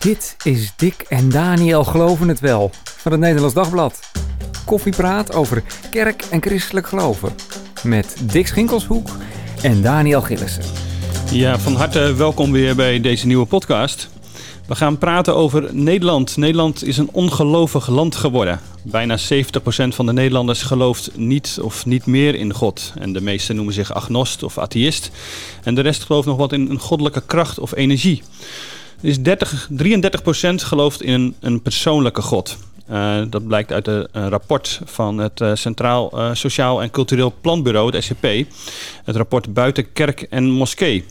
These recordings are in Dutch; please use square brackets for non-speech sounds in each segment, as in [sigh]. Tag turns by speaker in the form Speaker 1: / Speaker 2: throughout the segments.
Speaker 1: Dit is Dick en Daniel Geloven het Wel van het Nederlands Dagblad. Koffiepraat over kerk en christelijk geloven. Met Dick Schinkelshoek en Daniel Gillissen.
Speaker 2: Ja, van harte welkom weer bij deze nieuwe podcast. We gaan praten over Nederland. Nederland is een ongelovig land geworden. Bijna 70% van de Nederlanders gelooft niet of niet meer in God. En de meesten noemen zich agnost of atheïst. En de rest gelooft nog wat in een goddelijke kracht of energie. Dus 30, 33% gelooft in een, persoonlijke God. Uh, dat blijkt uit een rapport van het uh, Centraal Sociaal en Cultureel Planbureau, het SCP. Het rapport Buiten Kerk en Moskee.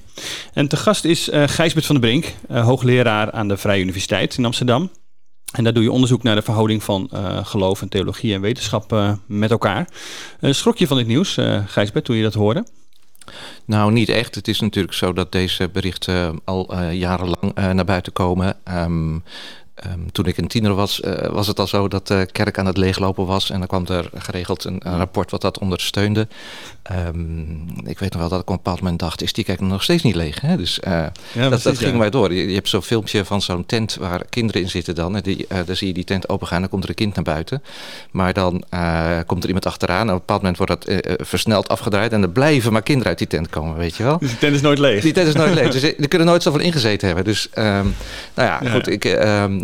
Speaker 2: En te gast is Gijsbert van der Brink, hoogleraar aan de Vrije Universiteit in Amsterdam. En daar doe je onderzoek naar de verhouding van geloof en theologie en wetenschap met elkaar. schrok je van dit nieuws, Gijsbert, toen je dat hoorde?
Speaker 3: Nou, niet echt. Het is natuurlijk zo dat deze berichten al uh, jarenlang uh, naar buiten komen. Um, Um, toen ik een tiener was, uh, was het al zo dat de kerk aan het leeglopen was. En dan kwam er geregeld een, een rapport wat dat ondersteunde. Um, ik weet nog wel dat ik op een bepaald moment dacht, is die kerk nog steeds niet leeg? Hè? Dus uh, ja, dat, precies, dat ging ja. mij door. Je, je hebt zo'n filmpje van zo'n tent waar kinderen in zitten dan. En die, uh, dan zie je die tent opengaan, dan komt er een kind naar buiten. Maar dan komt er iemand achteraan. En op een bepaald moment wordt dat versneld afgedraaid. En er blijven maar kinderen uit die tent komen, weet je wel.
Speaker 2: Dus die tent is nooit leeg?
Speaker 3: Die tent is nooit leeg. Dus er kunnen nooit zoveel ingezeten hebben. Dus um, nou ja, ja. goed. Ik,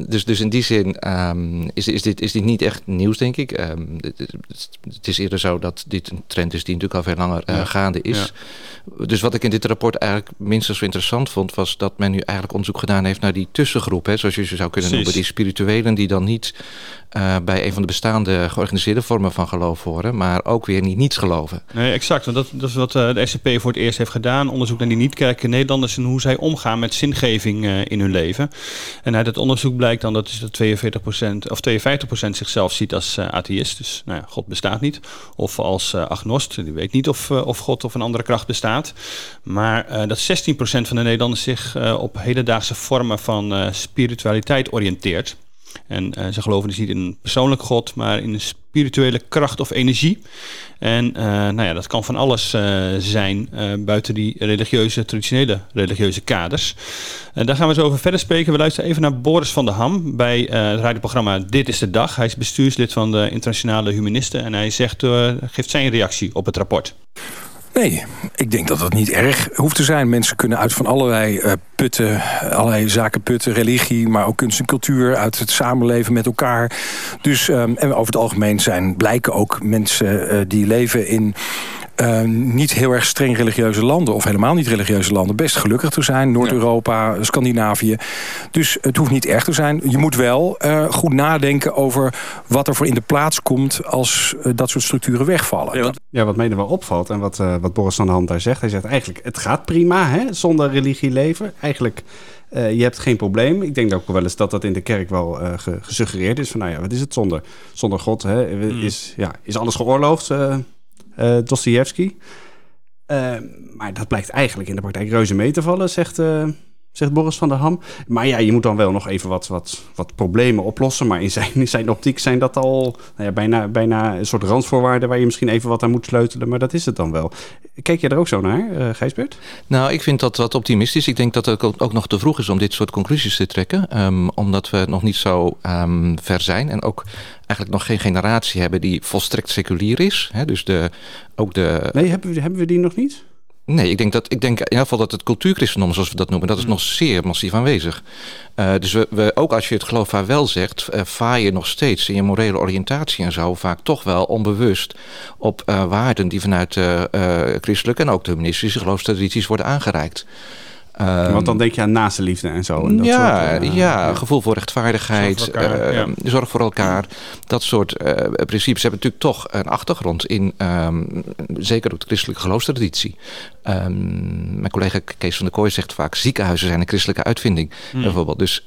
Speaker 3: dus, dus in die zin um, is, is, dit, is dit niet echt nieuws, denk ik. Um, het, is eerder zo dat dit een trend is die natuurlijk al veel langer uh, ja. gaande is. Ja. Dus wat ik in dit rapport eigenlijk minstens zo interessant vond... was dat men nu eigenlijk onderzoek gedaan heeft naar die tussengroep. Hè, zoals je ze zou kunnen Precies. noemen. Die spirituelen die dan niet uh, bij een van de bestaande georganiseerde vormen van geloof horen... maar ook weer niet niets geloven.
Speaker 2: Nee, exact. Want dat, dat is wat uh, de SCP voor het eerst heeft gedaan. Onderzoek naar die niet-kerken Nederlanders... en hoe zij omgaan met zingeving in hun leven. En uit het onderzoek blijkt dan dat, is dat 42% of 52% zichzelf ziet als atheïst. Dus nou ja, God bestaat niet. Of als agnost, die weet niet of, of God of een andere kracht bestaat. Maar dat 16% van de Nederlanders zich op hedendaagse vormen van spiritualiteit oriënteert. En uh, ze geloven dus niet in een persoonlijk God, maar in een spirituele kracht of energie. En uh, nou ja, dat kan van alles uh, zijn buiten die religieuze, traditionele religieuze kaders. daar gaan we zo over verder spreken. We luisteren even naar Boris van der Ham bij het radioprogramma Dit is de Dag. Hij is bestuurslid van de Internationale Humanisten en hij zegt, geeft zijn reactie op het rapport.
Speaker 4: Nee, ik denk dat dat niet erg hoeft te zijn. Mensen kunnen uit van allerlei uh, putten, allerlei zaken putten, religie, maar ook kunst en cultuur, uit het samenleven met elkaar. Dus, um, en over het algemeen zijn blijken ook mensen uh, die leven in uh, niet heel erg streng religieuze landen... of helemaal niet religieuze landen, best gelukkig te zijn. Noord-Europa. Scandinavië. Dus het hoeft niet erg te zijn. Je moet wel uh, goed nadenken over wat er voor in de plaats komt... als uh, dat soort structuren wegvallen.
Speaker 5: Ja, wat, ja, wat mij er wel opvalt en wat, wat Boris van de Hand daar zegt... hij zegt eigenlijk, het gaat prima hè, zonder religie leven. Eigenlijk... Uh, je hebt geen probleem. Ik denk ook wel eens dat dat in de kerk wel uh, gesuggereerd is. Van nou ja, wat is het zonder, zonder God? Hè? Is, ja, is alles geoorloofd? Uh, uh, Dostoevsky. Uh, maar dat blijkt eigenlijk in de praktijk reuze mee te vallen, zegt, uh, zegt Boris van der Ham. Maar ja, je moet dan wel nog even wat, wat, wat problemen oplossen. Maar in zijn, in zijn optiek zijn dat al nou ja, bijna, bijna een soort randvoorwaarden... waar je misschien even wat aan moet sleutelen. Maar dat is het dan wel. Kijk je er ook zo naar, uh, Gijsbert?
Speaker 3: Nou, ik vind dat wat optimistisch. Ik denk dat het ook nog te vroeg is om dit soort conclusies te trekken. Um, omdat we nog niet zo um, ver zijn. En ook eigenlijk nog geen generatie hebben die volstrekt seculier is. Hè? Dus de, ook de...
Speaker 5: Nee, hebben we, hebben we die nog niet?
Speaker 3: Nee, ik denk, dat, ik denk in ieder geval dat het cultuurchristendom, zoals we dat noemen, dat is mm. nog zeer massief aanwezig. Uh, dus we, we, ook als je het geloof waar wel zegt, uh, vaar je nog steeds in je morele oriëntatie en zo vaak toch wel onbewust op uh, waarden die vanuit christelijke en ook de humanistische geloofstradities worden aangereikt.
Speaker 5: Um, Want dan denk je aan naaste liefde en zo. En
Speaker 3: dat ja, soort, uh, ja, ja, gevoel voor rechtvaardigheid, zorg voor elkaar. Uh, ja. zorg voor elkaar dat soort uh, principes hebben natuurlijk toch een achtergrond in um, zeker ook de christelijke geloofstraditie. Um, mijn collega Kees van der Kooi zegt vaak ziekenhuizen zijn een christelijke uitvinding mm. bijvoorbeeld. Dus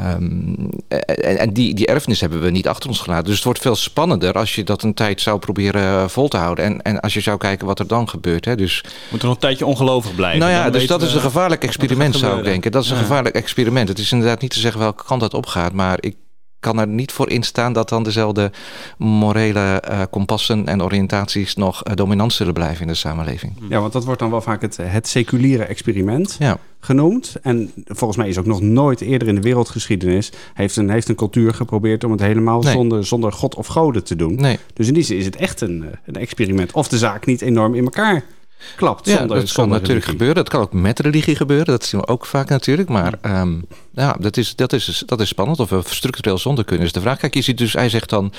Speaker 3: Um, en, en die, die erfenis hebben we niet achter ons gelaten. Dus het wordt veel spannender als je dat een tijd zou proberen vol te houden. En, en als je zou kijken wat er dan gebeurt. Hè. Dus,
Speaker 2: Moet er nog een tijdje ongelovig blijven.
Speaker 3: Nou ja, dus dat is een gevaarlijk experiment zou ik denken. Dat is een ja. gevaarlijk experiment. Het is inderdaad niet te zeggen welke kant dat opgaat. Maar ik kan er niet voor instaan dat dan dezelfde morele uh, kompassen en oriëntaties nog uh, dominant zullen blijven in de samenleving.
Speaker 5: Ja, want dat wordt dan wel vaak het, het seculiere experiment ja. genoemd. En volgens mij is ook nog nooit eerder in de wereldgeschiedenis heeft een, heeft een cultuur geprobeerd om het helemaal zonder, zonder God of goden te doen. Nee. Dus in die zin is het echt een, een experiment. Of de zaak niet enorm in elkaar klapt.
Speaker 3: Ja, dat kan natuurlijk gebeuren. Dat kan ook met religie gebeuren. Dat zien we ook vaak natuurlijk. Maar um, ja, dat is, dat, is, dat is spannend. Of we structureel zonder kunnen is de vraag. Kijk, je ziet dus, hij zegt dan...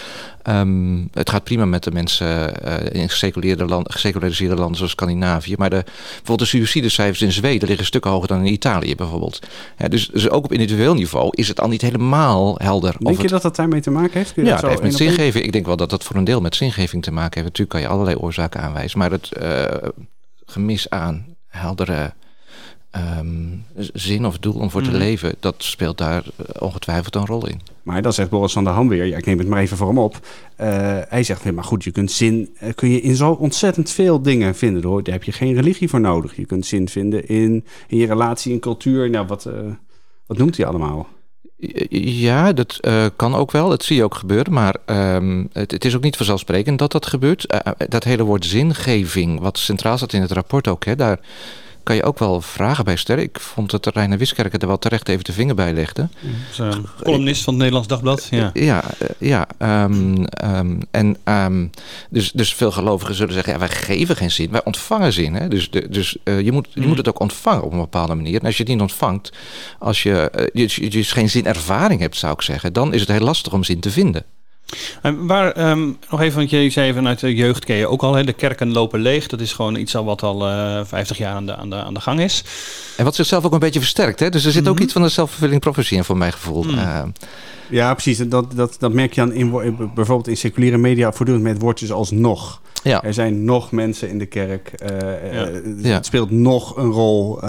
Speaker 3: Um, het gaat prima met de mensen uh, in geseculariseerde, land, geseculariseerde landen zoals Scandinavië. Maar de, bijvoorbeeld de suïcidecijfers in Zweden liggen stukken hoger dan in Italië bijvoorbeeld. Ja, dus, dus ook op individueel niveau is het al niet helemaal helder.
Speaker 5: Denk je dat dat daarmee te maken heeft?
Speaker 3: ja, het heeft met zingeving. Ik denk wel dat dat voor een deel met zingeving te maken heeft. Natuurlijk kan je allerlei oorzaken aanwijzen. Maar het... Uh, gemis aan heldere um, zin of doel om voor te mm. leven, dat speelt daar eh, ongetwijfeld een rol in.
Speaker 5: Maar dan zegt Boris van der Ham weer, ja, ik neem het maar even voor hem op. Uh, hij zegt, maar goed, je kunt zin uh, kun je in zo ontzettend veel dingen vinden. Hoor. Daar heb je geen religie voor nodig. Je kunt zin vinden in, in je relatie, in cultuur. Nou, wat, wat noemt hij allemaal?
Speaker 3: Ja, dat uh, kan ook wel. Dat zie je ook gebeuren. Maar um, het, is ook niet vanzelfsprekend dat dat gebeurt. Uh, dat hele woord zingeving, wat centraal staat in het rapport ook, hè, daar kan je ook wel vragen bij stellen. Ik vond dat Reiner Wiskerker er wel terecht even de vinger bij legde.
Speaker 2: Columnist van het Nederlands Dagblad. Ja,
Speaker 3: ja, ja um, um, en um, dus, dus veel gelovigen zullen zeggen, ja, wij geven geen zin, wij ontvangen zin. Hè? Dus, de, dus uh, je, moet, je mm. moet het ook ontvangen op een bepaalde manier. En als je het niet ontvangt, als je, uh, je, je dus geen zinervaring hebt, zou ik zeggen, dan is het heel lastig om zin te vinden.
Speaker 2: En waar, um, nog even, want je zei vanuit de jeugd ken je ook al, hè, de kerken lopen leeg. Dat is gewoon iets al wat al uh, eh, 50 jaar aan de, aan, de, aan de gang is.
Speaker 3: En wat zichzelf ook een beetje versterkt. Hè? Dus er zit ook mhm. iets van een zelfvervulling profetie in, voor mijn gevoel. Mm. Uh,
Speaker 5: ja, precies. Dat, dat, dat merk je aan in, bijvoorbeeld in seculiere media voortdurend met woordjes als nog. Ja. Er zijn nog mensen in de kerk. Uh, ja. Het speelt nog een rol.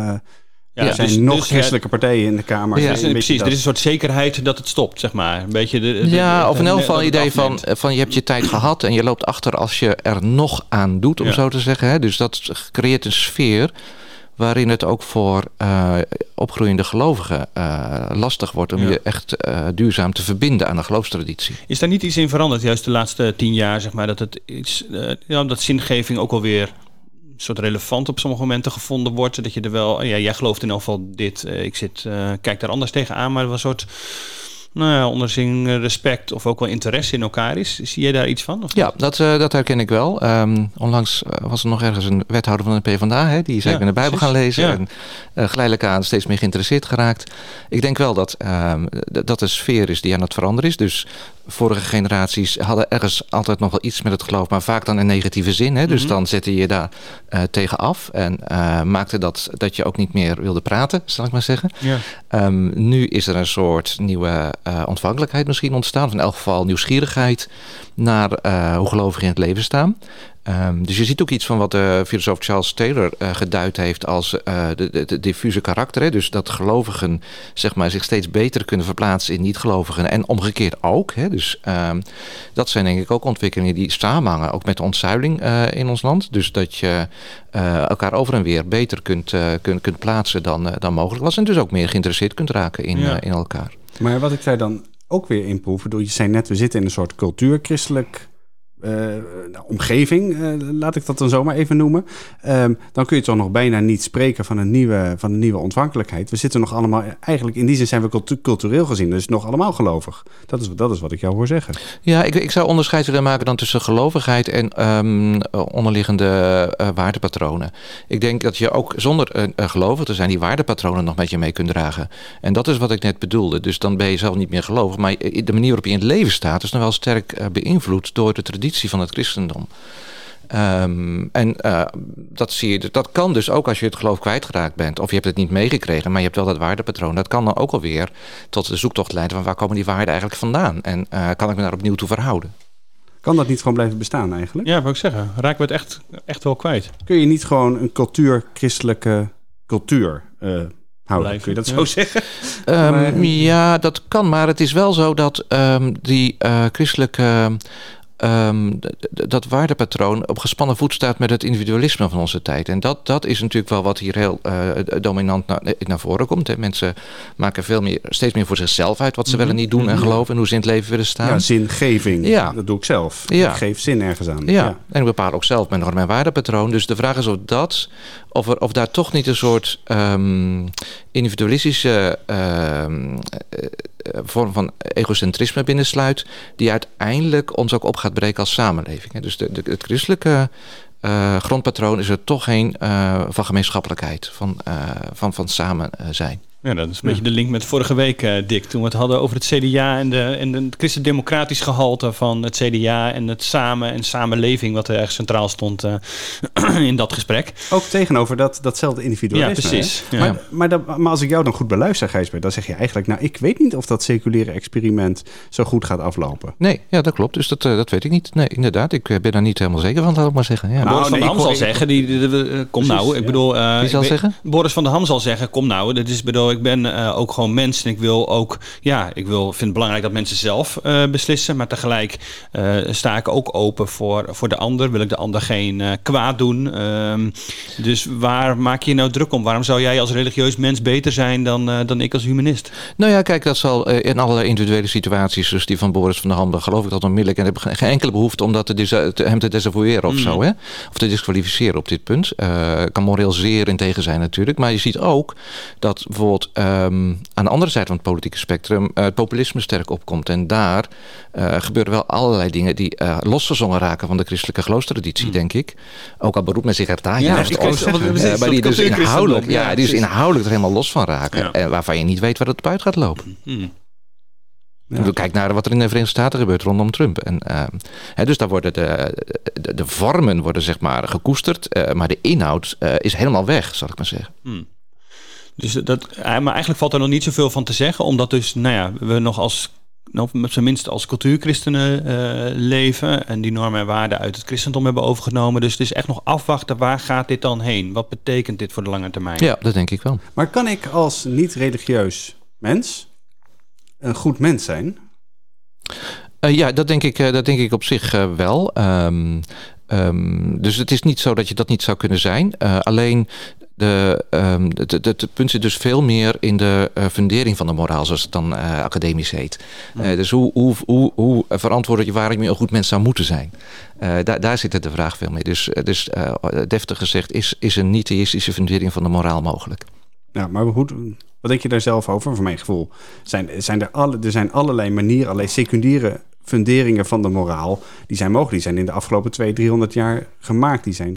Speaker 5: Ja, er zijn dus, nog dus, christelijke partijen in de Kamer.
Speaker 2: Ja, precies. Er is een soort zekerheid dat het stopt, zeg maar. Een beetje de,
Speaker 3: ja, of in elk geval het idee van, van je hebt je tijd gehad en je loopt achter als je er nog aan doet, om zo te zeggen. Hè? Dus dat creëert een sfeer waarin het ook voor uh, opgroeiende gelovigen uh, lastig wordt om je echt uh, duurzaam te verbinden aan de geloofstraditie.
Speaker 2: Is daar niet iets in veranderd, juist de laatste tien jaar, zeg maar, dat het iets, ja, dat zingeving ook alweer soort relevant op sommige momenten gevonden wordt. Dat je er wel, ja, jij gelooft in ieder geval dit. Uh, ik zit, uh, kijk daar anders tegenaan, maar er was een soort nou ja, respect of ook wel interesse in elkaar is. Zie je daar iets van? Of
Speaker 3: ja, dat, uh, dat herken ik wel. Um, onlangs was er nog ergens een wethouder van de PvdA, hè, die zei ja, ik ben de Bijbel gaan lezen. Ja. En uh, geleidelijk aan steeds meer geïnteresseerd geraakt. Ik denk wel dat um, dat de sfeer is die aan het veranderen is. Dus vorige generaties hadden ergens altijd nog wel iets met het geloof, maar vaak dan in negatieve zin. Hè? Dus mhm. dan zette je daar uh, tegen af en uh, maakte dat dat je ook niet meer wilde praten, zal ik maar zeggen. Ja. Um, nu is er een soort nieuwe uh, ontvankelijkheid misschien ontstaan, of in elk geval nieuwsgierigheid naar hoe gelovigen in het leven staan. Um, dus je ziet ook iets van wat de filosoof Charles Taylor uh, geduid heeft als uh, de, de, de, diffuse karakter. Hè? Dus dat gelovigen zeg maar, zich steeds beter kunnen verplaatsen in niet-gelovigen en omgekeerd ook. Hè? Dus um, dat zijn denk ik ook ontwikkelingen die samenhangen, ook met de ontzuiling uh, in ons land. Dus dat je elkaar over en weer beter kunt, kunt, kunt plaatsen dan, dan mogelijk was. En dus ook meer geïnteresseerd kunt raken in, ja. in elkaar.
Speaker 5: Maar wat ik zei dan ook weer inproeven, je zei net, we zitten in een soort cultuurchristelijk uh, omgeving, uh, laat ik dat dan zomaar even noemen. Um, dan kun je toch nog bijna niet spreken van een, nieuwe, van een nieuwe ontvankelijkheid. We zitten nog allemaal, eigenlijk in die zin zijn we cultureel gezien, dus nog allemaal gelovig. Dat is, dat is wat ik jou hoor zeggen.
Speaker 3: Ja, ik, ik zou onderscheid willen maken dan tussen gelovigheid en um, onderliggende uh, waardepatronen. Ik denk dat je ook zonder uh, gelovig te zijn, die waardepatronen nog met je mee kunt dragen. En dat is wat ik net bedoelde. Dus dan ben je zelf niet meer gelovig, maar de manier waarop je in het leven staat is nog wel sterk beïnvloed door de traditie van het christendom. Um, en uh, dat, zie je, dat kan dus ook als je het geloof kwijtgeraakt bent. Of je hebt het niet meegekregen, maar je hebt wel dat waardepatroon. Dat kan dan ook alweer tot de zoektocht leiden van waar komen die waarden eigenlijk vandaan? En uh, kan ik me daar opnieuw toe verhouden?
Speaker 5: Kan dat niet gewoon blijven bestaan eigenlijk?
Speaker 2: Ja, wil ik zeggen. Raken we het echt, echt wel kwijt?
Speaker 5: Kun je niet gewoon een cultuur, christelijke cultuur uh, houden? Blijven. Kun je dat zo zeggen? [laughs]
Speaker 3: Um, ja, dat kan. Maar het is wel zo dat um, die christelijke ehm, dat waardepatroon op gespannen voet staat met het individualisme van onze tijd. En dat, dat is natuurlijk wel wat hier heel uh, dominant naar, naar voren komt. Hè. Mensen maken veel meer, steeds meer voor zichzelf uit wat ze willen niet doen en mhm. geloven en hoe ze in het leven willen staan.
Speaker 5: Ja, zingeving. Ja. Dat doe ik zelf. Ja. Ik geef zin ergens aan.
Speaker 3: Ja. ja. En ik bepaal ook zelf mijn norm en waardepatroon. Dus de vraag is of dat, of, er, of daar toch niet een soort um, individualistische um, vorm van egocentrisme binnensluit, die uiteindelijk ons ook op gaat breken als samenleving. Dus de, de, het christelijke uh, grondpatroon is er toch geen uh, van gemeenschappelijkheid, van, van, van samen zijn.
Speaker 2: Ja, dat is een beetje de link met vorige week, uh, Dick. Toen we het hadden over het CDA en, de, en de, het christendemocratisch gehalte van het CDA en het samen en samenleving, wat er erg centraal stond uh, in dat gesprek.
Speaker 5: Ook tegenover dat, datzelfde individualisme.
Speaker 2: Ja, precies. Ja.
Speaker 5: Maar, maar, dat, maar, als ik jou dan goed beluister, Gijsbert, dan zeg je eigenlijk, nou, ik weet niet of dat seculiere experiment zo goed gaat aflopen.
Speaker 3: Nee, ja, dat klopt. Dus dat, uh, dat weet ik niet. Nee, inderdaad. Ik ben daar niet helemaal zeker van, laat ik maar zeggen. Ja.
Speaker 2: Nou, Boris van nee, der Ham zal zeggen, die, die, die, kom nou, ik bedoel...
Speaker 3: Wie zal zeggen?
Speaker 2: Boris van der Ham zal zeggen, kom nou, dit is, bedoel, ik ben uh, ook gewoon mens en ik wil ook, ja, ik wil, vind het belangrijk dat mensen zelf uh, beslissen, maar tegelijk uh, sta ik ook open voor, voor de ander, wil ik de ander geen kwaad doen. Um, dus waar maak je je nou druk om? Waarom zou jij als religieus mens beter zijn dan, dan ik als humanist?
Speaker 3: Nou ja, kijk, dat zal in alle individuele situaties, dus die van Boris van der Handen, geloof ik dat onmiddellijk. En ik heb geen enkele behoefte om dat te, te hem te desavoueren of mm. zo, hè? of te disqualificeren op dit punt. kan moreel zeer in tegen zijn natuurlijk, maar je ziet ook dat bijvoorbeeld um, aan de andere zijde van het politieke spectrum uh, het populisme sterk opkomt. En daar uh, gebeuren wel allerlei dingen die uh, losgezongen raken van de christelijke geloofstraditie, mm. denk ik. Ook al beroept men zich er daar ja, juist op. maar die dus inhoudelijk, ja, die dus inhoudelijk er helemaal los van raken. Ja. En waarvan je niet weet waar het op uit gaat lopen. Mm. Ja. Kijk naar wat er in de Verenigde Staten gebeurt rondom Trump. En, uh, hè, dus daar worden de, de, de, vormen worden zeg maar gekoesterd, uh, maar de inhoud uh, is helemaal weg, zal ik maar zeggen.
Speaker 2: Mm. Dus dat, eh, maar eigenlijk valt er nog niet zoveel van te zeggen, omdat dus, nou ja, we nog als nou, met zijn minst als cultuurchristenen uh, leven en die normen en waarden uit het christendom hebben overgenomen. Dus het is echt nog afwachten, waar gaat dit dan heen? Wat betekent dit voor de lange termijn?
Speaker 3: Ja, dat denk ik wel.
Speaker 5: Maar kan ik als niet-religieus mens een goed mens zijn?
Speaker 3: Uh, ja, dat denk ik, uh, dat denk ik op zich wel. Um, um, dus het is niet zo dat je dat niet zou kunnen zijn. alleen de, um, het punt zit dus veel meer in de uh, fundering van de moraal, zoals het dan uh, academisch heet. Uh, dus hoe, hoe, hoe, hoe verantwoord je waarom je een goed mens zou moeten zijn? daar, daar zit de vraag veel mee. Dus, dus deftig gezegd, is, is een niet-theïstische fundering van de moraal mogelijk?
Speaker 5: Ja, maar hoe, wat denk je daar zelf over? Voor mijn gevoel zijn, zijn er, alle, er zijn allerlei manieren, allerlei secundaire funderingen van de moraal. Die zijn mogelijk. Die zijn in de afgelopen 200, 300 jaar gemaakt. Die zijn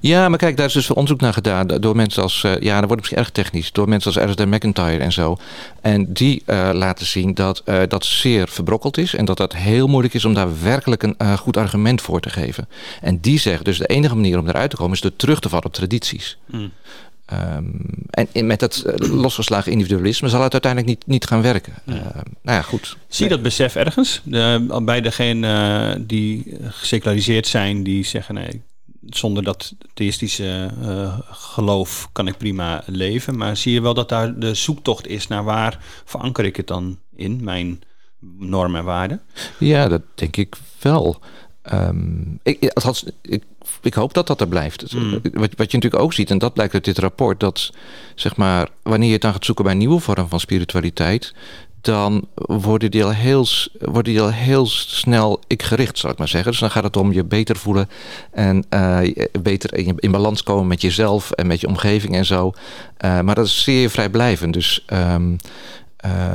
Speaker 3: ja, maar kijk, daar is dus onderzoek naar gedaan door mensen als, uh, ja, dat wordt misschien erg technisch, door mensen als R.S.D. McIntyre en zo. En die uh, laten zien dat uh, dat zeer verbrokkeld is en dat het heel moeilijk is om daar werkelijk een goed argument voor te geven. En die zeggen dus de enige manier om eruit te komen is door terug te vallen op tradities. Mm. Um, en met dat losgeslagen individualisme zal het uiteindelijk niet, niet gaan werken. Ja. Uh, nou ja, goed.
Speaker 2: Zie je dat besef ergens? De, bij degenen die geseculariseerd zijn, die zeggen nee, zonder dat theïstische uh, geloof kan ik prima leven. Maar zie je wel dat daar de zoektocht is naar waar veranker ik het dan in, mijn normen en waarden?
Speaker 3: Ja, dat denk ik wel. Um, ik, althans, ik, ik hoop dat dat er blijft. Mm. Wat, wat je natuurlijk ook ziet, en dat blijkt uit dit rapport, dat zeg maar, wanneer je het dan gaat zoeken bij een nieuwe vorm van spiritualiteit, dan worden die al heel, worden die al heel snel ik-gericht, zal ik maar zeggen. Dus dan gaat het om je beter voelen en uh, beter in, in, balans komen met jezelf en met je omgeving en zo. Uh, maar dat is zeer vrijblijvend. Dus um,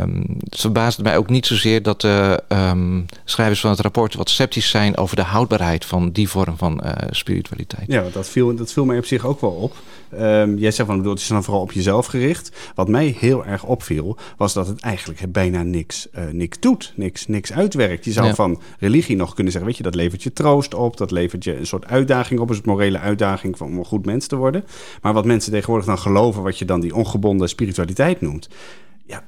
Speaker 3: Um, het verbaast mij ook niet zozeer dat de um, schrijvers van het rapport wat sceptisch zijn over de houdbaarheid van die vorm van uh, spiritualiteit.
Speaker 5: Ja, dat viel, dat viel mij op zich ook wel op. Um, jij zei van het is dan vooral op jezelf gericht. Wat mij heel erg opviel, was dat het eigenlijk bijna niks, uh, niks doet, niks, niks uitwerkt. Je zou ja. van religie nog kunnen zeggen, weet je, dat levert je troost op, dat levert je een soort uitdaging op, een soort morele uitdaging om een goed mens te worden. Maar wat mensen tegenwoordig dan geloven, wat je dan die ongebonden spiritualiteit noemt. Ja,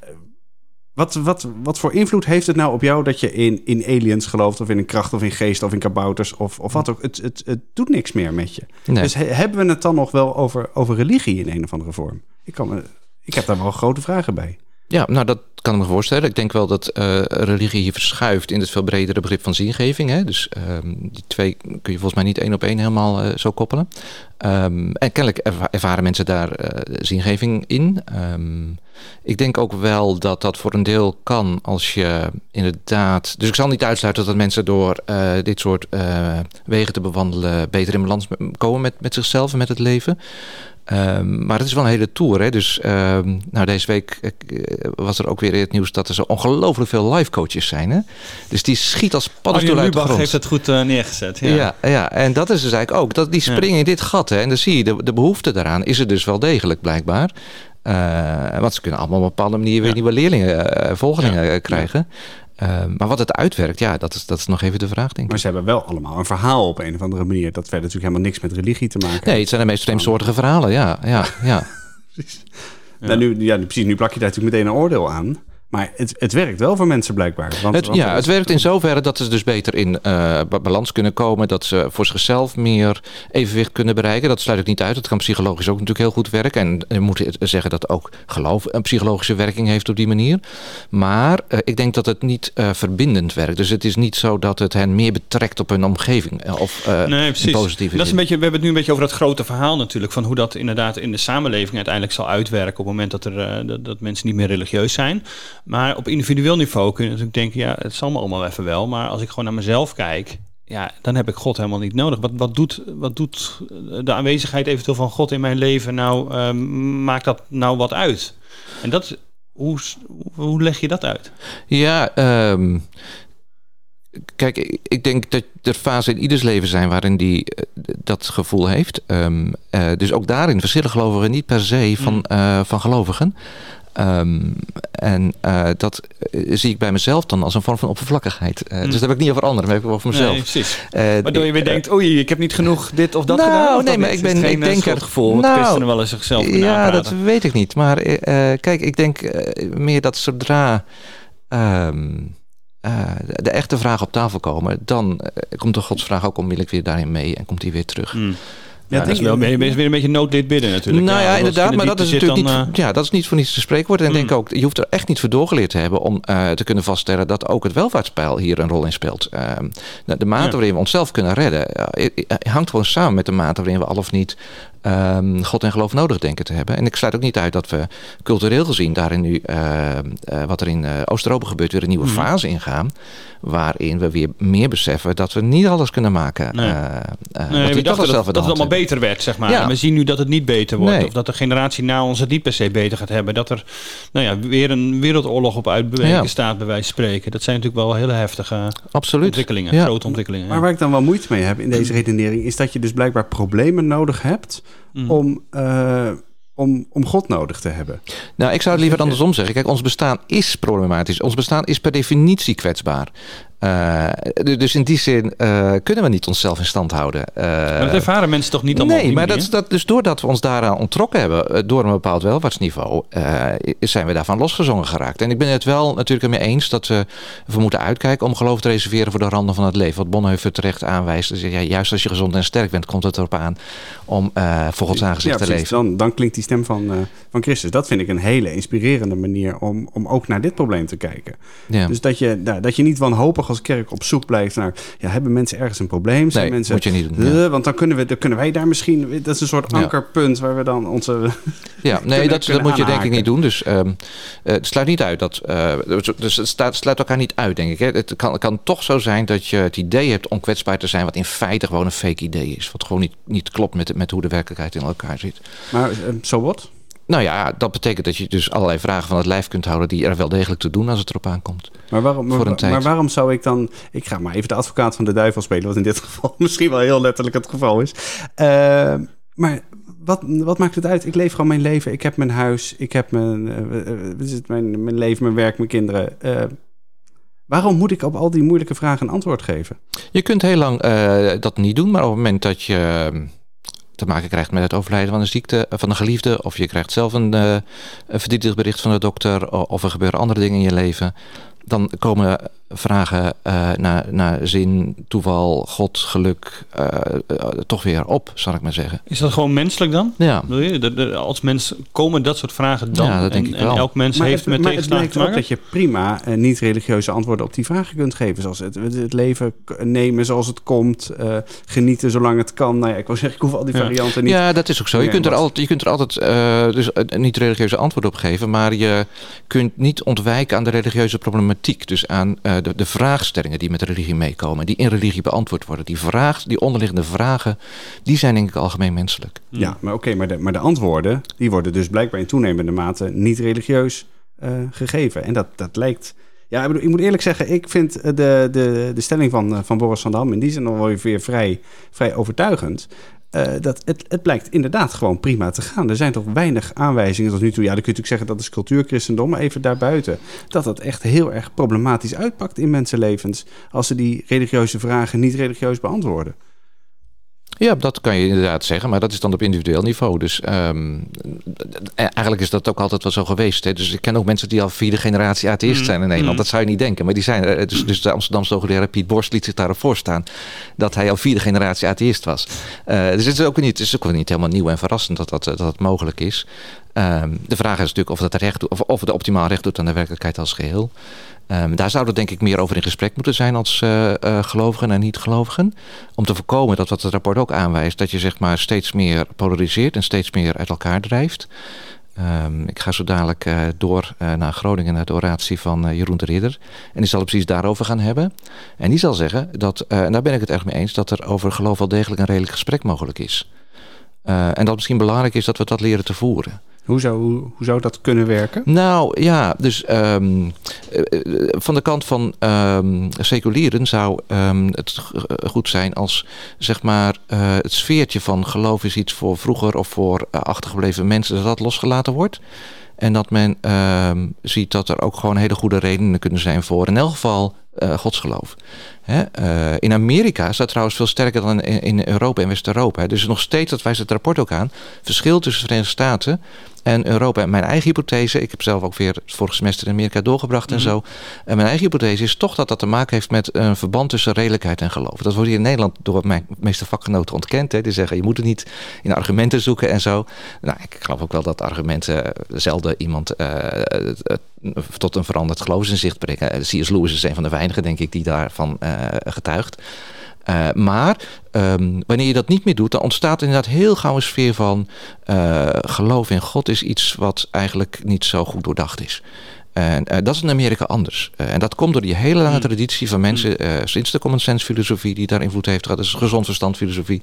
Speaker 5: wat, wat, wat voor invloed heeft het nou op jou dat je in, in aliens gelooft, of in een kracht, of in geest, of in kabouters, of, of wat ook? Het, het, het doet niks meer met je. Nee. Dus he, hebben we het dan nog wel over, over religie in een of andere vorm? Ik, kan ik heb daar wel grote vragen bij.
Speaker 3: Ja, nou dat, kan ik me voorstellen. Ik denk wel dat eh, religie hier verschuift in het veel bredere begrip van zingeving. Hè? Dus ehm, die twee kun je volgens mij niet één op één helemaal uh, zo koppelen. Um, en kennelijk ervaren mensen daar uh, zingeving in. Um, ik denk ook wel dat dat voor een deel kan als je inderdaad. Dus ik zal niet uitsluiten dat mensen door dit soort wegen te bewandelen beter in balans komen met, met zichzelf en met het leven. Um, maar het is wel een hele tour. Hè? Dus um, nou, deze week uh, was er ook weer het nieuws dat er zo ongelooflijk veel live coaches zijn. Hè? Dus die schiet als paddenstoel uit de grond.
Speaker 2: heeft het goed uh, neergezet. Ja.
Speaker 3: ja. Ja, en dat is dus eigenlijk ook. Dat die springen ja. in dit gat. Hè? En dan zie je, de, de behoefte daaraan is er dus wel degelijk blijkbaar. Uh, want ze kunnen allemaal op een bepaalde manier weer nieuwe leerlingen, volgelingen krijgen. Uh, maar wat het uitwerkt, ja, dat is, dat is nog even de vraag, denk ik.
Speaker 5: Maar ze hebben wel allemaal een verhaal op een of andere manier. Dat verder natuurlijk helemaal niks met religie te maken
Speaker 3: Nee, het zijn de meest vreemdsoortige verhalen, ja. ja, ja. [laughs]
Speaker 5: precies. Ja. Nou, nu, ja, precies. Nu plak je daar natuurlijk meteen een oordeel aan. Maar het, het werkt wel voor mensen blijkbaar. Want,
Speaker 3: het,
Speaker 5: want
Speaker 3: ja, het werkt in zoverre dat ze dus beter in uh, balans kunnen komen. Dat ze voor zichzelf meer evenwicht kunnen bereiken. Dat sluit ik niet uit. Dat kan psychologisch ook natuurlijk heel goed werken. En je moet zeggen dat ook geloof een psychologische werking heeft op die manier. Maar uh, ik denk dat het niet uh, verbindend werkt. Dus het is niet zo dat het hen meer betrekt op hun omgeving. Of
Speaker 2: nee, precies.
Speaker 3: positieve
Speaker 2: dat is een beetje, We hebben het nu een beetje over dat grote verhaal natuurlijk. Van hoe dat inderdaad in de samenleving uiteindelijk zal uitwerken. Op het moment dat, er, dat, dat mensen niet meer religieus zijn. Maar op individueel niveau kun je natuurlijk denken, ja, het zal me allemaal even wel. Maar als ik gewoon naar mezelf kijk, ja, dan heb ik God helemaal niet nodig. Wat, wat, doet, wat doet de aanwezigheid eventueel van God in mijn leven nou, uh, maakt dat nou wat uit? En dat, hoe, hoe leg je dat uit?
Speaker 3: Ja, um, kijk, ik denk dat er fasen in ieders leven zijn waarin die uh, dat gevoel heeft. Um, uh, dus ook daarin verschillen gelovigen niet per se van, mm. uh, van gelovigen. Um, en uh, dat uh, zie ik bij mezelf dan als een vorm van oppervlakkigheid. Uh, mm. Dus dat heb ik niet over anderen, maar heb ik over mezelf.
Speaker 2: Nee, precies. Waardoor je weer denkt, oei, ik heb niet genoeg dit of dat
Speaker 3: nou,
Speaker 2: gedaan.
Speaker 3: Of nee, maar ik ben, ik denk
Speaker 2: het gevoel.
Speaker 3: Nou,
Speaker 2: christenen wel eens zichzelf
Speaker 3: Ja, dat weet ik niet. Maar kijk, ik denk meer dat zodra de, de echte vragen op tafel komen, dan komt de godsvraag ook onmiddellijk weer daarin mee en komt die weer terug.
Speaker 2: Mm. Ja, ja dat is wel weer, weer een beetje nood dit bidden natuurlijk.
Speaker 3: Nou ja, ja inderdaad, maar dat is natuurlijk dan, niet, uh... ja, dat is niet voor niets te spreekwoord. En mm. denk ook, je hoeft er echt niet voor doorgeleerd te hebben om uh, te kunnen vaststellen dat ook het welvaartspeil hier een rol in speelt. Uh, de mate ja. waarin we onszelf kunnen redden, hangt gewoon samen met de mate waarin we al of niet um, God en geloof nodig denken te hebben. En ik sluit ook niet uit dat we cultureel gezien daarin nu, wat er in Oost-Europa gebeurt, weer een nieuwe mm. fase ingaan. Waarin we weer meer beseffen dat we niet alles kunnen maken.
Speaker 2: Nee, nee we dachten dat, dat het allemaal beter werd, zeg maar. Ja. En we zien nu dat het niet beter wordt. Nee. Of dat de generatie na ons het niet per se beter gaat hebben. Dat er nou ja, weer een wereldoorlog op uitbewegen ja. staat, bij wijze van spreken. Dat zijn natuurlijk wel hele heftige
Speaker 3: Absoluut.
Speaker 2: ontwikkelingen. Ja. Grote ontwikkelingen.
Speaker 5: Maar waar ik dan wel moeite mee heb in deze redenering... is dat je dus blijkbaar problemen nodig hebt... Mm. om... Uh, om, om God nodig te hebben.
Speaker 3: Nou, ik zou het liever andersom zeggen. Kijk, ons bestaan is problematisch. Ons bestaan is per definitie kwetsbaar. Uh, dus in die zin uh, kunnen we niet onszelf in stand houden. Uh,
Speaker 2: maar dat ervaren mensen toch niet allemaal
Speaker 3: Nee, maar dat, dat, dus doordat we ons daaraan ontrokken hebben, door een bepaald welvaartsniveau, zijn we daarvan losgezongen geraakt. En ik ben het wel natuurlijk ermee eens dat we, we moeten uitkijken om geloof te reserveren voor de randen van het leven. Wat Bonhoeffer terecht aanwijst. Dus ja, juist als je gezond en sterk bent, komt het erop aan om voor Gods aangezicht
Speaker 5: ja,
Speaker 3: te leven.
Speaker 5: Dan, dan klinkt die stem van, van Christus. Dat vind ik een hele inspirerende manier om, om ook naar dit probleem te kijken. Ja. Dus dat je, nou, dat je niet wanhopig als kerk op zoek blijft naar... Ja, hebben mensen ergens een probleem?
Speaker 3: Zijn
Speaker 5: nee,
Speaker 3: mensen, moet je niet doen.
Speaker 5: Ja. Want dan kunnen, we, dan kunnen wij daar misschien... Dat is een soort ankerpunt waar we dan onze...
Speaker 3: Ja, [laughs] nee, dat, dat moet je denk ik niet doen. Dus um, het sluit niet uit dat... Uh, dus het staat, sluit elkaar niet uit, denk ik. Hè. Het kan, kan toch zo zijn dat je het idee hebt om kwetsbaar te zijn... wat in feite gewoon een fake idee is. Wat gewoon niet, niet klopt met, met hoe de werkelijkheid in elkaar zit.
Speaker 5: Maar zo so wat?
Speaker 3: Nou ja, dat betekent dat je dus allerlei vragen van het lijf kunt houden die er wel degelijk te doen als het erop aankomt.
Speaker 5: Maar waarom, maar, maar waarom zou ik dan. Ik ga maar even de advocaat van de duivel spelen, wat in dit geval [laughs] misschien wel heel letterlijk het geval is. Uh, maar wat, wat maakt het uit? Ik leef gewoon mijn leven. Ik heb mijn huis, ik heb mijn, uh, mijn, mijn leven, mijn werk, mijn kinderen. Uh, Waarom moet ik op al die moeilijke vragen een antwoord geven?
Speaker 3: Je kunt heel lang dat niet doen, maar op het moment dat je te maken krijgt met het overlijden van een ziekte van een geliefde, of je krijgt zelf een, uh, verdrietig bericht van de dokter, of er gebeuren andere dingen in je leven, dan komen vragen uh, naar, naar zin, toeval, God, geluk uh, toch weer op, zal ik maar zeggen.
Speaker 2: Is dat gewoon menselijk dan?
Speaker 3: Ja.
Speaker 2: Wil je? De, de, als mens komen dat soort vragen dan?
Speaker 3: Ja, dat denk
Speaker 2: en,
Speaker 3: ik wel.
Speaker 2: En elk mens
Speaker 5: maar
Speaker 2: heeft
Speaker 5: het,
Speaker 2: met tegenslagen
Speaker 5: lijkt
Speaker 2: te
Speaker 5: ook
Speaker 2: maken?
Speaker 5: dat je prima uh, niet-religieuze antwoorden op die vragen kunt geven. Zoals het, het leven nemen zoals het komt, uh, genieten zolang het kan. Nou ja, ik wil zeggen, ik hoef al die
Speaker 3: ja.
Speaker 5: varianten niet.
Speaker 3: Ja, dat is ook zo. Je kunt er altijd, je kunt er altijd uh, dus niet religieuze antwoord op geven, maar je kunt niet ontwijken aan de religieuze problematiek. Dus aan uh, de, de vraagstellingen die met religie meekomen, die in religie beantwoord worden. Die, vraag, die onderliggende vragen, die zijn denk ik algemeen menselijk.
Speaker 5: Ja, maar oké, okay, maar, de, maar de antwoorden, die worden dus blijkbaar in toenemende mate niet religieus uh, gegeven. En dat, dat lijkt... Ja, ik, bedoel, ik moet eerlijk zeggen, ik vind de, de, de stelling van, van Boris van Dam in die zin nog weer vrij, vrij overtuigend. Uh, dat het, het blijkt inderdaad gewoon prima te gaan. Er zijn toch weinig aanwijzingen tot nu toe. Ja, dan kun je natuurlijk zeggen dat is cultuurchristendom, maar even daarbuiten. Dat het echt heel erg problematisch uitpakt in mensenlevens. als ze die religieuze vragen niet religieus beantwoorden.
Speaker 3: Ja, dat kan je inderdaad zeggen, maar dat is dan op individueel niveau. Dus um, eigenlijk is dat ook altijd wel zo geweest. Hè? Dus ik ken ook mensen die al vierde generatie atheïst zijn in Nederland. Mm. Dat zou je niet denken, maar die zijn er. Dus, dus de Amsterdamse hoogleraar Piet Borst liet zich daarop voorstaan dat hij al vierde generatie atheïst was. Uh, dus het is ook niet, het is ook niet helemaal nieuw en verrassend dat dat, dat, dat mogelijk is. Um, de vraag is natuurlijk of dat recht doet, of, of het optimaal recht doet aan de werkelijkheid als geheel. Um, daar zouden denk ik meer over in gesprek moeten zijn als uh, uh, gelovigen en niet-gelovigen. Om te voorkomen dat wat het rapport ook aanwijst, dat je zeg maar steeds meer polariseert en steeds meer uit elkaar drijft. Um, ik ga zo dadelijk uh, door naar Groningen, naar de oratie van Jeroen de Ridder. En die zal het precies daarover gaan hebben. En die zal zeggen, dat, en daar ben ik het erg mee eens, dat er over geloof wel degelijk een redelijk gesprek mogelijk is. en dat misschien belangrijk is dat we dat leren te voeren.
Speaker 5: Hoe zou, hoe, zou dat kunnen werken?
Speaker 3: Nou ja, dus um, van de kant van um, seculieren zou um, het goed zijn als zeg maar het sfeertje van geloof is iets voor vroeger of voor achtergebleven mensen, dat dat losgelaten wordt. En dat men ziet dat er ook gewoon hele goede redenen kunnen zijn voor in elk geval uh, godsgeloof. Hè? In Amerika is dat trouwens veel sterker dan in, in Europa en West-Europa. Dus nog steeds, dat wijst het rapport ook aan, verschil tussen de Verenigde Staten en Europa. En mijn eigen hypothese, ik heb zelf ook weer het vorige semester in Amerika doorgebracht en zo. En mijn eigen hypothese is toch dat dat te maken heeft met een verband tussen redelijkheid en geloof. Dat wordt hier in Nederland door mijn meeste vakgenoten ontkend. Hè. Die zeggen, je moet het niet in argumenten zoeken en zo. Nou, ik geloof ook wel dat argumenten zelden iemand uh, tot een veranderd geloofsinzicht brengen. C.S. Lewis is een van de weinigen, denk ik, die daarvan uh, getuigt. Uh, maar um, wanneer je dat niet meer doet, dan ontstaat inderdaad heel gauw een sfeer van uh, geloof in God is iets wat eigenlijk niet zo goed doordacht is. En uh, dat is in Amerika anders. Uh, en dat komt door die hele lange traditie van mensen, uh, sinds de common sense filosofie die daar invloed heeft gehad, dus gezond verstand filosofie.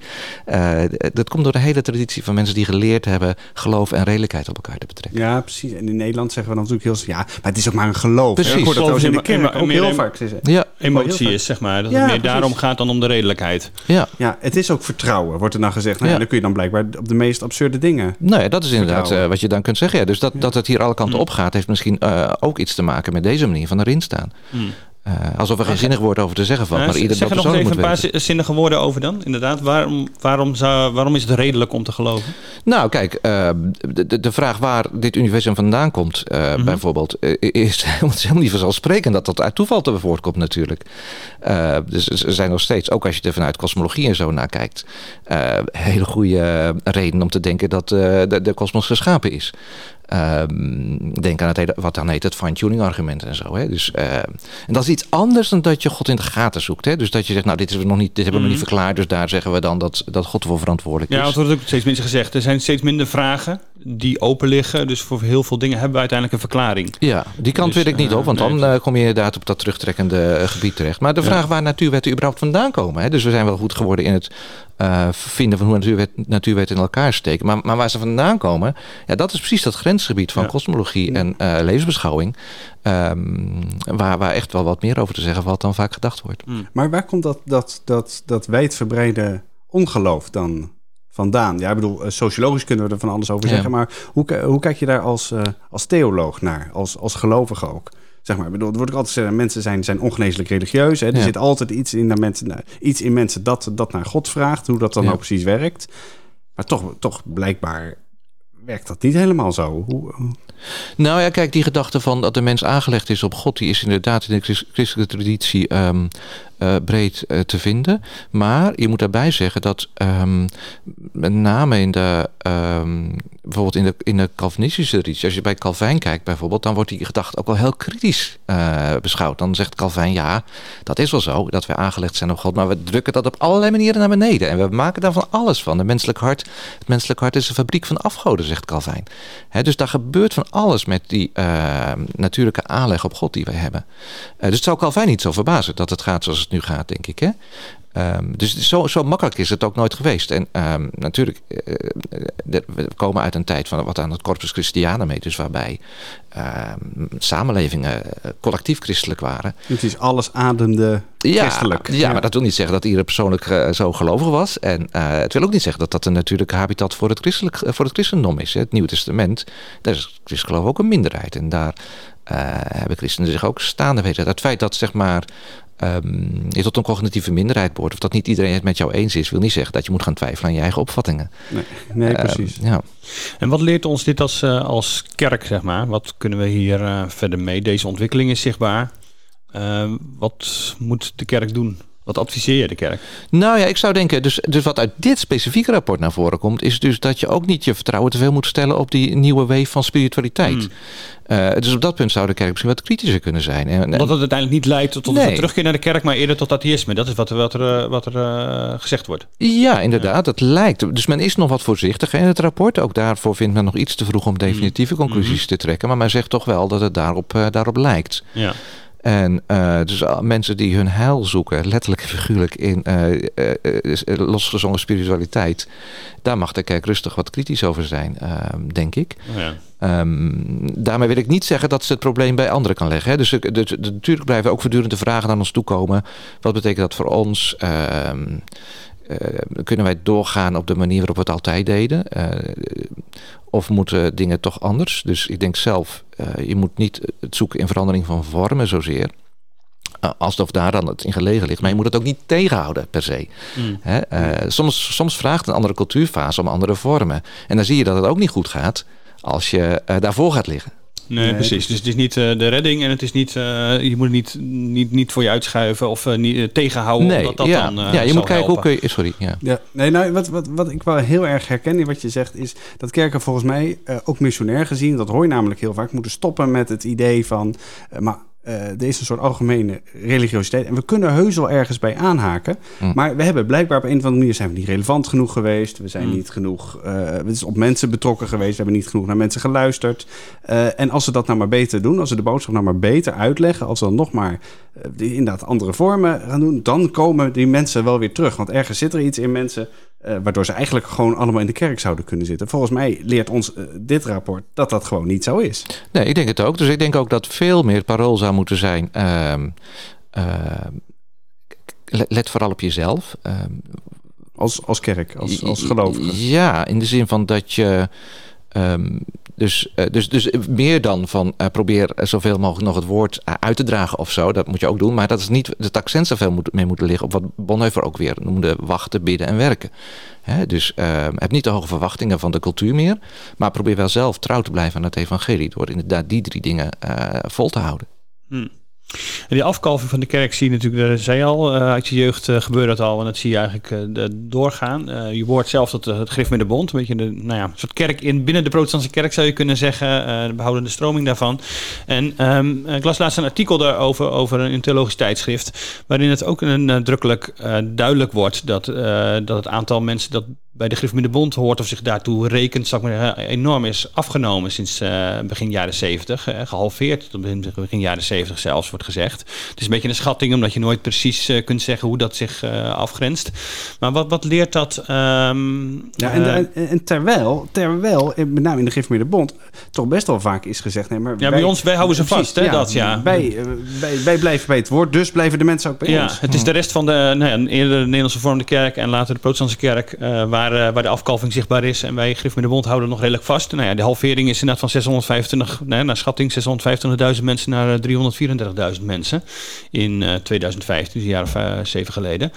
Speaker 3: dat komt door de hele traditie van mensen die geleerd hebben geloof en redelijkheid op elkaar te betrekken.
Speaker 5: Ja, precies. En in Nederland zeggen we dan natuurlijk heel, ja, maar het is ook maar een geloof.
Speaker 3: Precies.
Speaker 5: Ik hoor dat
Speaker 2: Geloof
Speaker 5: in de kerk ook heel vaak.
Speaker 3: Ja,
Speaker 2: Emotie is, zeg maar. Dat
Speaker 5: Ja,
Speaker 2: het meer
Speaker 5: precies.
Speaker 2: daarom gaat dan om de redelijkheid.
Speaker 3: ja.
Speaker 5: Ja, het is ook vertrouwen, wordt er dan gezegd. Nou, ja. Dan kun je dan blijkbaar op de meest absurde dingen.
Speaker 3: Nou ja, dat is inderdaad eh, wat je dan kunt zeggen. Ja, dus dat, dat het hier alle kanten
Speaker 2: Mm.
Speaker 3: op gaat, heeft misschien eh, ook iets te maken met deze manier van erin staan.
Speaker 2: Hmm.
Speaker 3: Eh, alsof er geen zinnig woord over te zeggen valt,
Speaker 2: Nou,
Speaker 3: maar ieder
Speaker 2: zeg
Speaker 3: dat
Speaker 2: er nog eens even een paar
Speaker 3: weten.
Speaker 2: zi- zinnige woorden over dan. Inderdaad, waarom, waarom, zou, waarom is het redelijk om te geloven?
Speaker 3: Nou, kijk, eh, de, de, vraag waar dit universum vandaan komt, eh,
Speaker 2: Mhm.
Speaker 3: bijvoorbeeld, is, is helemaal niet vanzelfsprekend dat dat uit toeval te voortkomt natuurlijk. Dus er zijn nog steeds, ook als je er vanuit kosmologie en zo naar kijkt, hele goede reden om te denken dat de, de kosmos geschapen is. Ehm, denk aan het hele, wat dan heet het fine-tuning argument en zo. Hè? Dus, eh, en dat is iets anders dan dat je God in de gaten zoekt. Hè? Dus dat je zegt, nou dit, is nog niet, dit hebben we nog
Speaker 2: Mhm.
Speaker 3: niet verklaard, dus daar zeggen we dan dat, dat God voor verantwoordelijk
Speaker 2: Ja,
Speaker 3: is.
Speaker 2: want er wordt ook steeds minder gezegd. Er zijn steeds minder vragen die open liggen. Dus voor heel veel dingen hebben we uiteindelijk een verklaring.
Speaker 3: Ja, die kant
Speaker 2: Dus,
Speaker 3: wil ik niet
Speaker 2: eh,
Speaker 3: op, want
Speaker 2: nee,
Speaker 3: dan eh, kom je inderdaad op dat terugtrekkende eh, gebied terecht. Maar de
Speaker 2: Ja.
Speaker 3: vraag waar natuurwetten überhaupt vandaan komen. Hè? Dus we zijn wel goed geworden in het eh, vinden van hoe natuurwet, natuurwetten in elkaar steken. Maar, maar waar ze vandaan komen, ja, dat is precies dat grensgebied van
Speaker 2: Ja.
Speaker 3: kosmologie en eh, levensbeschouwing. ehm, waar, waar echt wel wat meer over te zeggen valt dan vaak gedacht wordt.
Speaker 5: Maar waar komt dat, dat, dat, dat wijdverbreide ongeloof dan vandaan? Ja, ik bedoel, eh, sociologisch kunnen we er van alles over
Speaker 3: Ja.
Speaker 5: zeggen. Maar hoe, hoe kijk je daar als, als theoloog naar? Als, als gelovige ook? Zeg maar, bedoel, er wordt ook altijd gezegd, mensen zijn, zijn ongeneeslijk religieus. Hè? Er
Speaker 3: Ja.
Speaker 5: zit altijd iets in, de mensen, nou, iets in mensen dat, dat naar God vraagt. Hoe dat dan
Speaker 3: Ja.
Speaker 5: nou precies werkt. Maar toch, toch blijkbaar werkt dat niet helemaal zo. Hoe,
Speaker 3: Nou ja, kijk, die gedachte van dat de mens aangelegd is op God, die is inderdaad in de christelijke traditie um, uh, breed uh, te vinden. Maar je moet daarbij zeggen dat um, met name in de, um, bijvoorbeeld in de, in de Calvinistische traditie, als je bij Calvijn kijkt bijvoorbeeld, dan wordt die gedachte ook wel heel kritisch uh, beschouwd. Dan zegt Calvijn, ja, dat is wel zo, dat we aangelegd zijn op God, maar we drukken dat op allerlei manieren naar beneden. En we maken daar van alles van. Het menselijk hart, het menselijk hart is een fabriek van afgoden, zegt Calvijn. He, dus daar gebeurt van alles met die natuurlijke aanleg op God die wij hebben. dus het zou Calvijn niet zo verbazen dat het gaat zoals het nu gaat, denk ik. Hè? Um, dus zo, zo makkelijk is het ook nooit geweest. En um, natuurlijk, uh, we komen uit een tijd van wat aan het Corpus Christianum heet, dus waarbij uh, samenlevingen collectief christelijk waren.
Speaker 5: Het is alles ademde christelijk.
Speaker 3: Ja, ja, maar dat wil niet zeggen dat iedereen persoonlijk uh, zo gelovig was. En het wil ook niet zeggen dat dat een natuurlijke habitat voor het, christelijk, voor het christendom is. Hè. Het Nieuwe Testament, daar is christgeloof ook een minderheid. En daar hebben christenen zich ook staande weten. Het feit dat zeg maar um, je tot een cognitieve minderheid behoort, of dat niet iedereen het met jou eens is, wil niet zeggen dat je moet gaan twijfelen aan je eigen opvattingen.
Speaker 5: Nee, nee uh, precies.
Speaker 3: Ja.
Speaker 2: En wat leert ons dit als, uh, als kerk, zeg maar? Wat kunnen we hier uh, verder mee? Deze ontwikkeling is zichtbaar. Ehm, wat moet de kerk doen? Wat adviseer je de kerk?
Speaker 3: Nou ja, ik zou denken, dus, dus wat uit dit specifieke rapport naar voren komt, is dus dat je ook niet je vertrouwen te veel moet stellen op die nieuwe wave van spiritualiteit. Mm. Uh, dus op dat punt zou de kerk misschien wat kritischer kunnen zijn. En,
Speaker 2: Omdat het uiteindelijk niet leidt tot nee. een terugkeer naar de kerk, maar eerder tot atheïsme. Dat is wat, wat er, wat er uh, gezegd wordt.
Speaker 3: Ja, inderdaad. Dat lijkt. Dus men is nog wat voorzichtig in het rapport. Ook daarvoor vindt men nog iets te vroeg om definitieve mm. conclusies mm. te trekken. Maar men zegt toch wel dat het daarop, uh, daarop lijkt.
Speaker 2: Ja.
Speaker 3: En uh, dus mensen die hun heil zoeken, letterlijk en figuurlijk in uh, uh, losgezongen spiritualiteit, daar mag de kerk rustig wat kritisch over zijn, denk ik.
Speaker 2: Ja.
Speaker 3: Um, daarmee wil ik niet zeggen dat ze het probleem bij anderen kan leggen. Hè. Dus, dus, natuurlijk blijven ook voortdurend de vragen naar ons toe komen. Wat betekent dat voor ons? Um, uh, kunnen wij doorgaan op de manier waarop we het altijd deden? Uh, of moeten dingen toch anders? Dus ik denk zelf, uh, je moet niet het zoeken in verandering van vormen zozeer. Alsof daar dan het in gelegen ligt. Maar je moet het ook niet tegenhouden per se.
Speaker 2: Mm.
Speaker 3: Soms, soms vraagt een andere cultuurfase om andere vormen. En dan zie je dat het ook niet goed gaat als je daarvoor gaat liggen.
Speaker 2: Nee, nee, precies. Dus het is niet uh, de redding en het is niet, uh, je moet het niet, niet, niet voor je uitschuiven of uh, niet, tegenhouden.
Speaker 3: Nee,
Speaker 2: omdat dat
Speaker 3: ja,
Speaker 2: dan,
Speaker 3: ja je moet kijken hoe kun je. Sorry. Ja.
Speaker 5: Ja, nee, nou, wat, wat, wat ik wel heel erg herken in wat je zegt, is dat kerken volgens mij ook missionair gezien, dat hoor je namelijk heel vaak, moeten stoppen met het idee van. maar uh, er is een soort algemene religiositeit. En we kunnen heus wel ergens bij aanhaken.
Speaker 3: Mm.
Speaker 5: Maar we hebben blijkbaar op een of andere manier zijn we niet relevant genoeg geweest. We zijn
Speaker 2: Mm.
Speaker 5: niet genoeg. Uh, het is op mensen betrokken geweest. We hebben niet genoeg naar mensen geluisterd. Uh, en als we dat nou maar beter doen, als we de boodschap nou maar beter uitleggen, als we dan nog maar inderdaad andere vormen gaan doen, dan komen die mensen wel weer terug. Want ergens zit er iets in mensen. Uh, waardoor ze eigenlijk gewoon allemaal in de kerk zouden kunnen zitten. Volgens mij leert ons uh, dit rapport dat dat gewoon niet zo is.
Speaker 3: Nee, ik denk het ook. Dus ik denk ook dat veel meer parool zou moeten zijn. Uh, let vooral op jezelf. Ehm,
Speaker 5: als, als kerk, als, als gelovige.
Speaker 3: Ja, in de zin van dat je. Um, dus, uh, dus, dus meer dan van uh, probeer zoveel mogelijk nog het woord uh, uit te dragen of zo. Dat moet je ook doen. Maar dat is niet het accent zoveel moet, mee moeten liggen op wat Bonhoeffer ook weer noemde: wachten, bidden en werken. Hè, dus heb niet de hoge verwachtingen van de cultuur meer. Maar probeer wel zelf trouw te blijven aan het evangelie. Door inderdaad die drie dingen vol te houden.
Speaker 2: Hmm. Die afkalving van de kerk zie je natuurlijk, dat zei je al, uh, uit je jeugd uh, gebeurt dat al en dat zie je eigenlijk uh, doorgaan. je woord zelf tot het grif met de bond, een beetje de, nou ja, een soort kerk in, binnen de protestantse kerk zou je kunnen zeggen, de behoudende stroming daarvan. En um, ik las laatst een artikel daarover over een theologisch tijdschrift, waarin het ook een, nadrukkelijk duidelijk wordt dat, dat het aantal mensen dat bij de Grif Bond hoort of zich daartoe rekent, zal ik maar zeggen, enorm is afgenomen sinds uh, begin jaren 70. Uh, gehalveerd tot begin, jaren 70 zelfs, wordt gezegd. Het is een beetje een schatting, omdat je nooit precies uh, kunt zeggen hoe dat zich afgrenst. Maar wat, wat leert dat? Um,
Speaker 5: ja, en, en, terwijl, terwijl, met name in de Grif Bond, toch best wel vaak is gezegd... Nee, maar
Speaker 2: ja, bij ons, wij houden ze vast, hè,
Speaker 5: ja,
Speaker 2: dat, ja.
Speaker 5: Wij, wij, wij blijven bij het woord, dus blijven de mensen ook bij
Speaker 2: ja,
Speaker 5: ons.
Speaker 2: Het is de rest van de, nou ja, eerder de Nederlandse vormde kerk en later de protestantse kerk, waar Waar, waar, de afkalving zichtbaar is. En wij, Grif met de Bond, houden nog redelijk vast. Nou ja, de halvering is inderdaad van 625, nee, naar schatting 625.000 mensen naar 334.000 mensen in uh, 2015, dus een jaar of zeven geleden.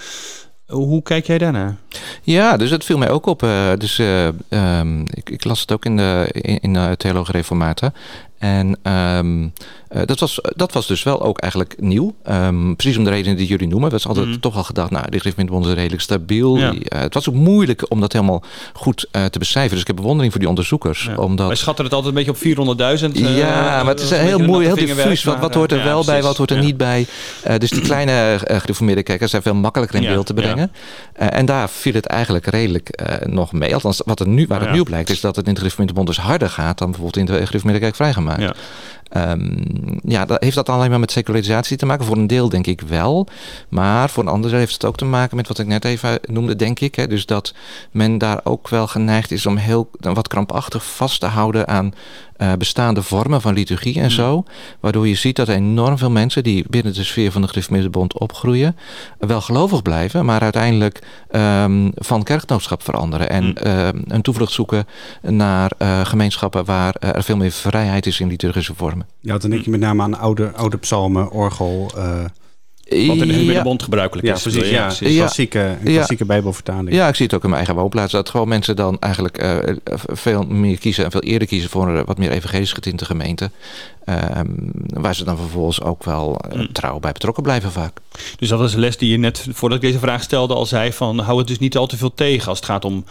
Speaker 2: Hoe kijk jij daarnaar?
Speaker 3: Ja, dus dat viel mij ook op. Dus um, ik, ik, las het ook in de in, in uh, Theologe Reformata. En um, uh, dat, was, dat was dus wel ook eigenlijk nieuw. Um, precies om de redenen die jullie noemen. We hadden altijd mm. toch al gedacht, nou, die Griffmintbond is redelijk stabiel. Ja. Die, uh, het was ook moeilijk om dat helemaal goed uh, te becijferen. Dus ik heb bewondering voor die onderzoekers.
Speaker 2: Ja.
Speaker 3: Omdat...
Speaker 2: Wij schatten het altijd een beetje op 400.000.
Speaker 3: ja, maar het is heel moeilijk, heel diffuus. Wat, wat hoort er wel bij, wat hoort er niet bij? dus die kleine gereformeerde kijkers zijn veel makkelijker in beeld te brengen. en daar viel het eigenlijk redelijk nog mee. Althans, wat er nu, waar het nu op lijkt, is dat het in de Griffmintbond dus harder gaat dan bijvoorbeeld in de kerk vrijgemaakt.
Speaker 2: Ja.
Speaker 3: Um, ja, dat, heeft dat alleen maar met secularisatie te maken? Voor een deel denk ik wel. Maar voor een ander heeft het ook te maken met wat ik net even noemde, denk ik. Hè? Dus dat men daar ook wel geneigd is om heel wat krampachtig vast te houden aan uh, bestaande vormen van liturgie en mm. zo. Waardoor je ziet dat enorm veel mensen die binnen de sfeer van de Griffmiddelbond opgroeien, wel gelovig blijven, maar uiteindelijk um, van kerknootschap veranderen. En mm. uh, een toevlucht zoeken naar uh, gemeenschappen waar er veel meer vrijheid is in liturgische vormen.
Speaker 5: Ja, dan denk je met name aan oude, oude psalmen, orgel.
Speaker 2: Wat in de Middenbond gebruikelijk
Speaker 5: ja,
Speaker 2: is.
Speaker 5: Precies, ja, precies. Een klassieke, een klassieke bijbelvertaling.
Speaker 3: Ja, ik zie het ook in mijn eigen woonplaats. Dat gewoon mensen dan eigenlijk uh, veel meer kiezen en veel eerder kiezen voor een wat meer evangelisch getinte gemeente. Uh, waar ze dan vervolgens ook wel uh, trouw bij betrokken blijven vaak.
Speaker 2: Dus dat is een les die je net, voordat ik deze vraag stelde, al zei van hou het dus niet al te veel tegen als het gaat om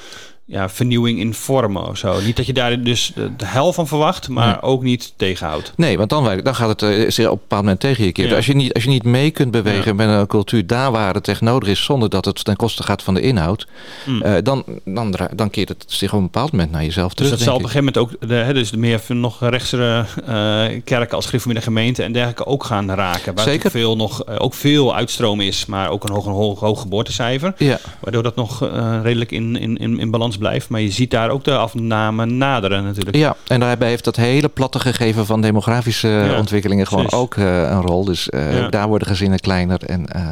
Speaker 2: ja, vernieuwing in vormen of zo. Niet dat je daar dus de hel van verwacht, maar nee. ook niet tegenhoudt.
Speaker 3: Nee, want dan, dan gaat het zich op een bepaald moment tegen je keer. Ja. Als, je niet, als je niet mee kunt bewegen ja. met een cultuur daar waar het echt nodig is, zonder dat het ten koste gaat van de inhoud, mm. uh, dan, dan, dan keert het zich op een bepaald moment naar jezelf terug.
Speaker 2: Dus dat zal op een gegeven moment ook de, hè, dus de meer nog rechtsere uh, kerken als gereformeerde gemeente en dergelijke ook gaan raken. Waar
Speaker 3: Zeker.
Speaker 2: Veel nog, ook veel uitstroom is, maar ook een hoog, een hoog, hoog geboortecijfer.
Speaker 3: Ja.
Speaker 2: Waardoor dat nog redelijk in, in, in, in balans blijft. Maar je ziet daar ook de afname naderen natuurlijk.
Speaker 3: Ja, en daarbij heeft dat hele platte gegeven van demografische ja, ontwikkelingen gewoon precies. ook uh, een rol. Dus uh, ja. daar worden gezinnen kleiner. En uh,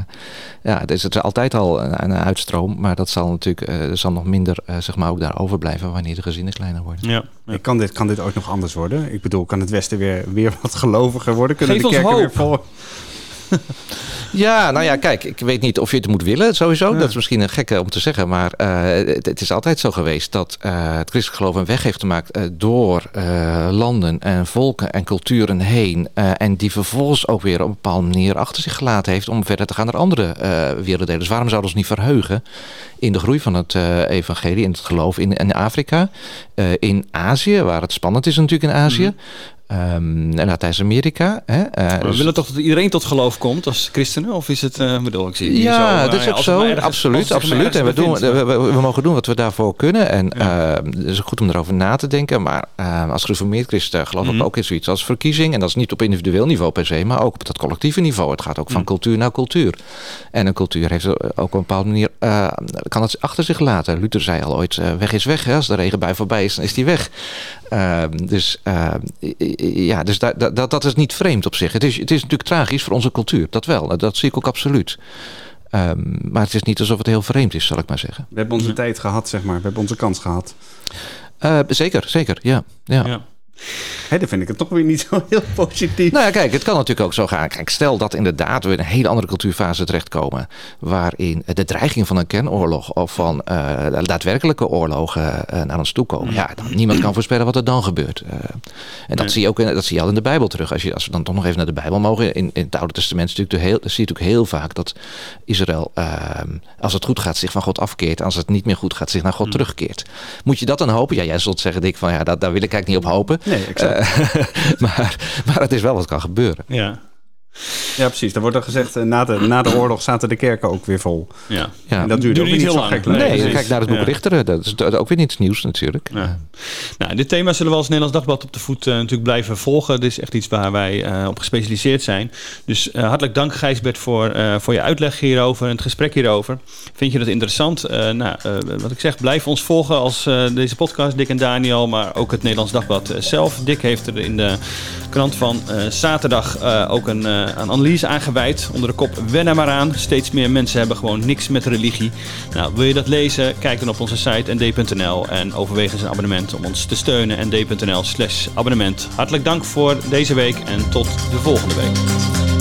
Speaker 3: ja, dus het is altijd al een, een uitstroom. Maar dat zal natuurlijk er zal nog minder zeg maar ook daar overblijven wanneer de gezinnen kleiner worden.
Speaker 2: Ja.
Speaker 5: ja. Kan, dit, kan dit ook nog anders worden? Ik bedoel, kan het Westen weer, weer wat geloviger worden? Kunnen
Speaker 2: Geef
Speaker 5: de kerken
Speaker 2: hoop.
Speaker 5: weer vol... [laughs]
Speaker 3: Ja, nou ja, kijk, ik weet niet of je het moet willen, sowieso. Ja. Dat is misschien een gekke om te zeggen, maar uh, het, het, is altijd zo geweest dat uh, het christelijk geloof een weg heeft gemaakt uh, door landen en volken en culturen heen. en die vervolgens ook weer op een bepaalde manier achter zich gelaten heeft om verder te gaan naar andere werelddelen. Dus waarom zouden we ons niet verheugen in de groei van het evangelie, in het geloof in, in Afrika, in Azië, waar het spannend is natuurlijk in Azië. Um, en Latijns-Amerika. Uh,
Speaker 2: we dus... willen toch dat iedereen tot geloof komt als christenen? Of is het, uh, bedoel ik, zie
Speaker 3: Ja,
Speaker 2: zo,
Speaker 3: dat is ook zo. Ergens, absoluut, absoluut. En we, doen, we, we, we, mogen doen wat we daarvoor kunnen. En ja. uh, het is goed om erover na te denken. Maar als gereformeerd christen geloof ik mm -hmm. ook in zoiets als verkiezing. En dat is niet op individueel niveau per se, maar ook op dat collectieve niveau. Het gaat ook van mm. cultuur naar cultuur. En een cultuur heeft ook op een bepaalde manier, kan het achter zich laten. Luther zei al ooit, weg is weg. Hè? Als de regen bij voorbij is, dan is die weg. Dus ja, dus dat, dat is niet vreemd op zich. Het is, het is natuurlijk tragisch voor onze cultuur, dat wel. Dat zie ik ook absoluut. Um, maar het is niet alsof het heel vreemd is, zal ik maar zeggen.
Speaker 5: We hebben onze tijd gehad, zeg maar. We hebben onze kans gehad.
Speaker 3: Uh, zeker, zeker, ja. ja.
Speaker 5: ja. Dan vind ik het toch weer niet [laughs] zo heel positief.
Speaker 3: Nou ja, kijk, het kan natuurlijk ook zo gaan. Kijk, stel dat inderdaad we in een hele andere cultuurfase terechtkomen. waarin de dreiging van een kernoorlog. of van uh, daadwerkelijke oorlogen uh, naar ons toe komen. Ja, dan, niemand kan voorspellen wat er dan gebeurt. Uh, en dat, nee. zie je ook in, dat zie je al in de Bijbel terug. Als, je, als we dan toch nog even naar de Bijbel mogen. In, in het Oude Testament zie je heel, zie je natuurlijk heel vaak dat Israël, ehm, als het goed gaat, zich van God afkeert. Als het niet meer goed gaat, zich naar God
Speaker 2: Mm.
Speaker 3: terugkeert. Moet je dat dan hopen? Ja, jij zult zeggen, Dick, van ja, dat, daar wil ik eigenlijk niet op hopen.
Speaker 5: Nee, exact.
Speaker 3: Uh, [laughs] maar, maar het is wel wat kan gebeuren.
Speaker 2: Ja.
Speaker 5: Ja, precies. Er wordt dan gezegd, na de, na de oorlog zaten de kerken ook weer vol.
Speaker 2: Ja.
Speaker 3: ja.
Speaker 5: En dat duurde ook niet heel lang.
Speaker 3: Nee, nee nee kijk naar het boek ja. Richteren. Dat is ook weer niets nieuws natuurlijk.
Speaker 2: Ja. Nou, dit thema zullen we als Nederlands Dagblad op de voet uh, natuurlijk blijven volgen. Dit is echt iets waar wij uh, op gespecialiseerd zijn. Dus uh, hartelijk dank Gijsbert voor, voor je uitleg hierover en het gesprek hierover. Vind je dat interessant? nou, wat ik zeg, blijf ons volgen als deze podcast, Dick en Daniel, maar ook het Nederlands Dagblad zelf. Dick heeft er in de krant van zaterdag ook een een analyse aangeweid onder de kop Wen er maar aan. Steeds meer mensen hebben gewoon niks met religie. Nou, wil je dat lezen? Kijk dan op onze site nd.nl en overweeg eens een abonnement om ons te steunen. nd.nl slash abonnement. Hartelijk dank voor deze week en tot de volgende week.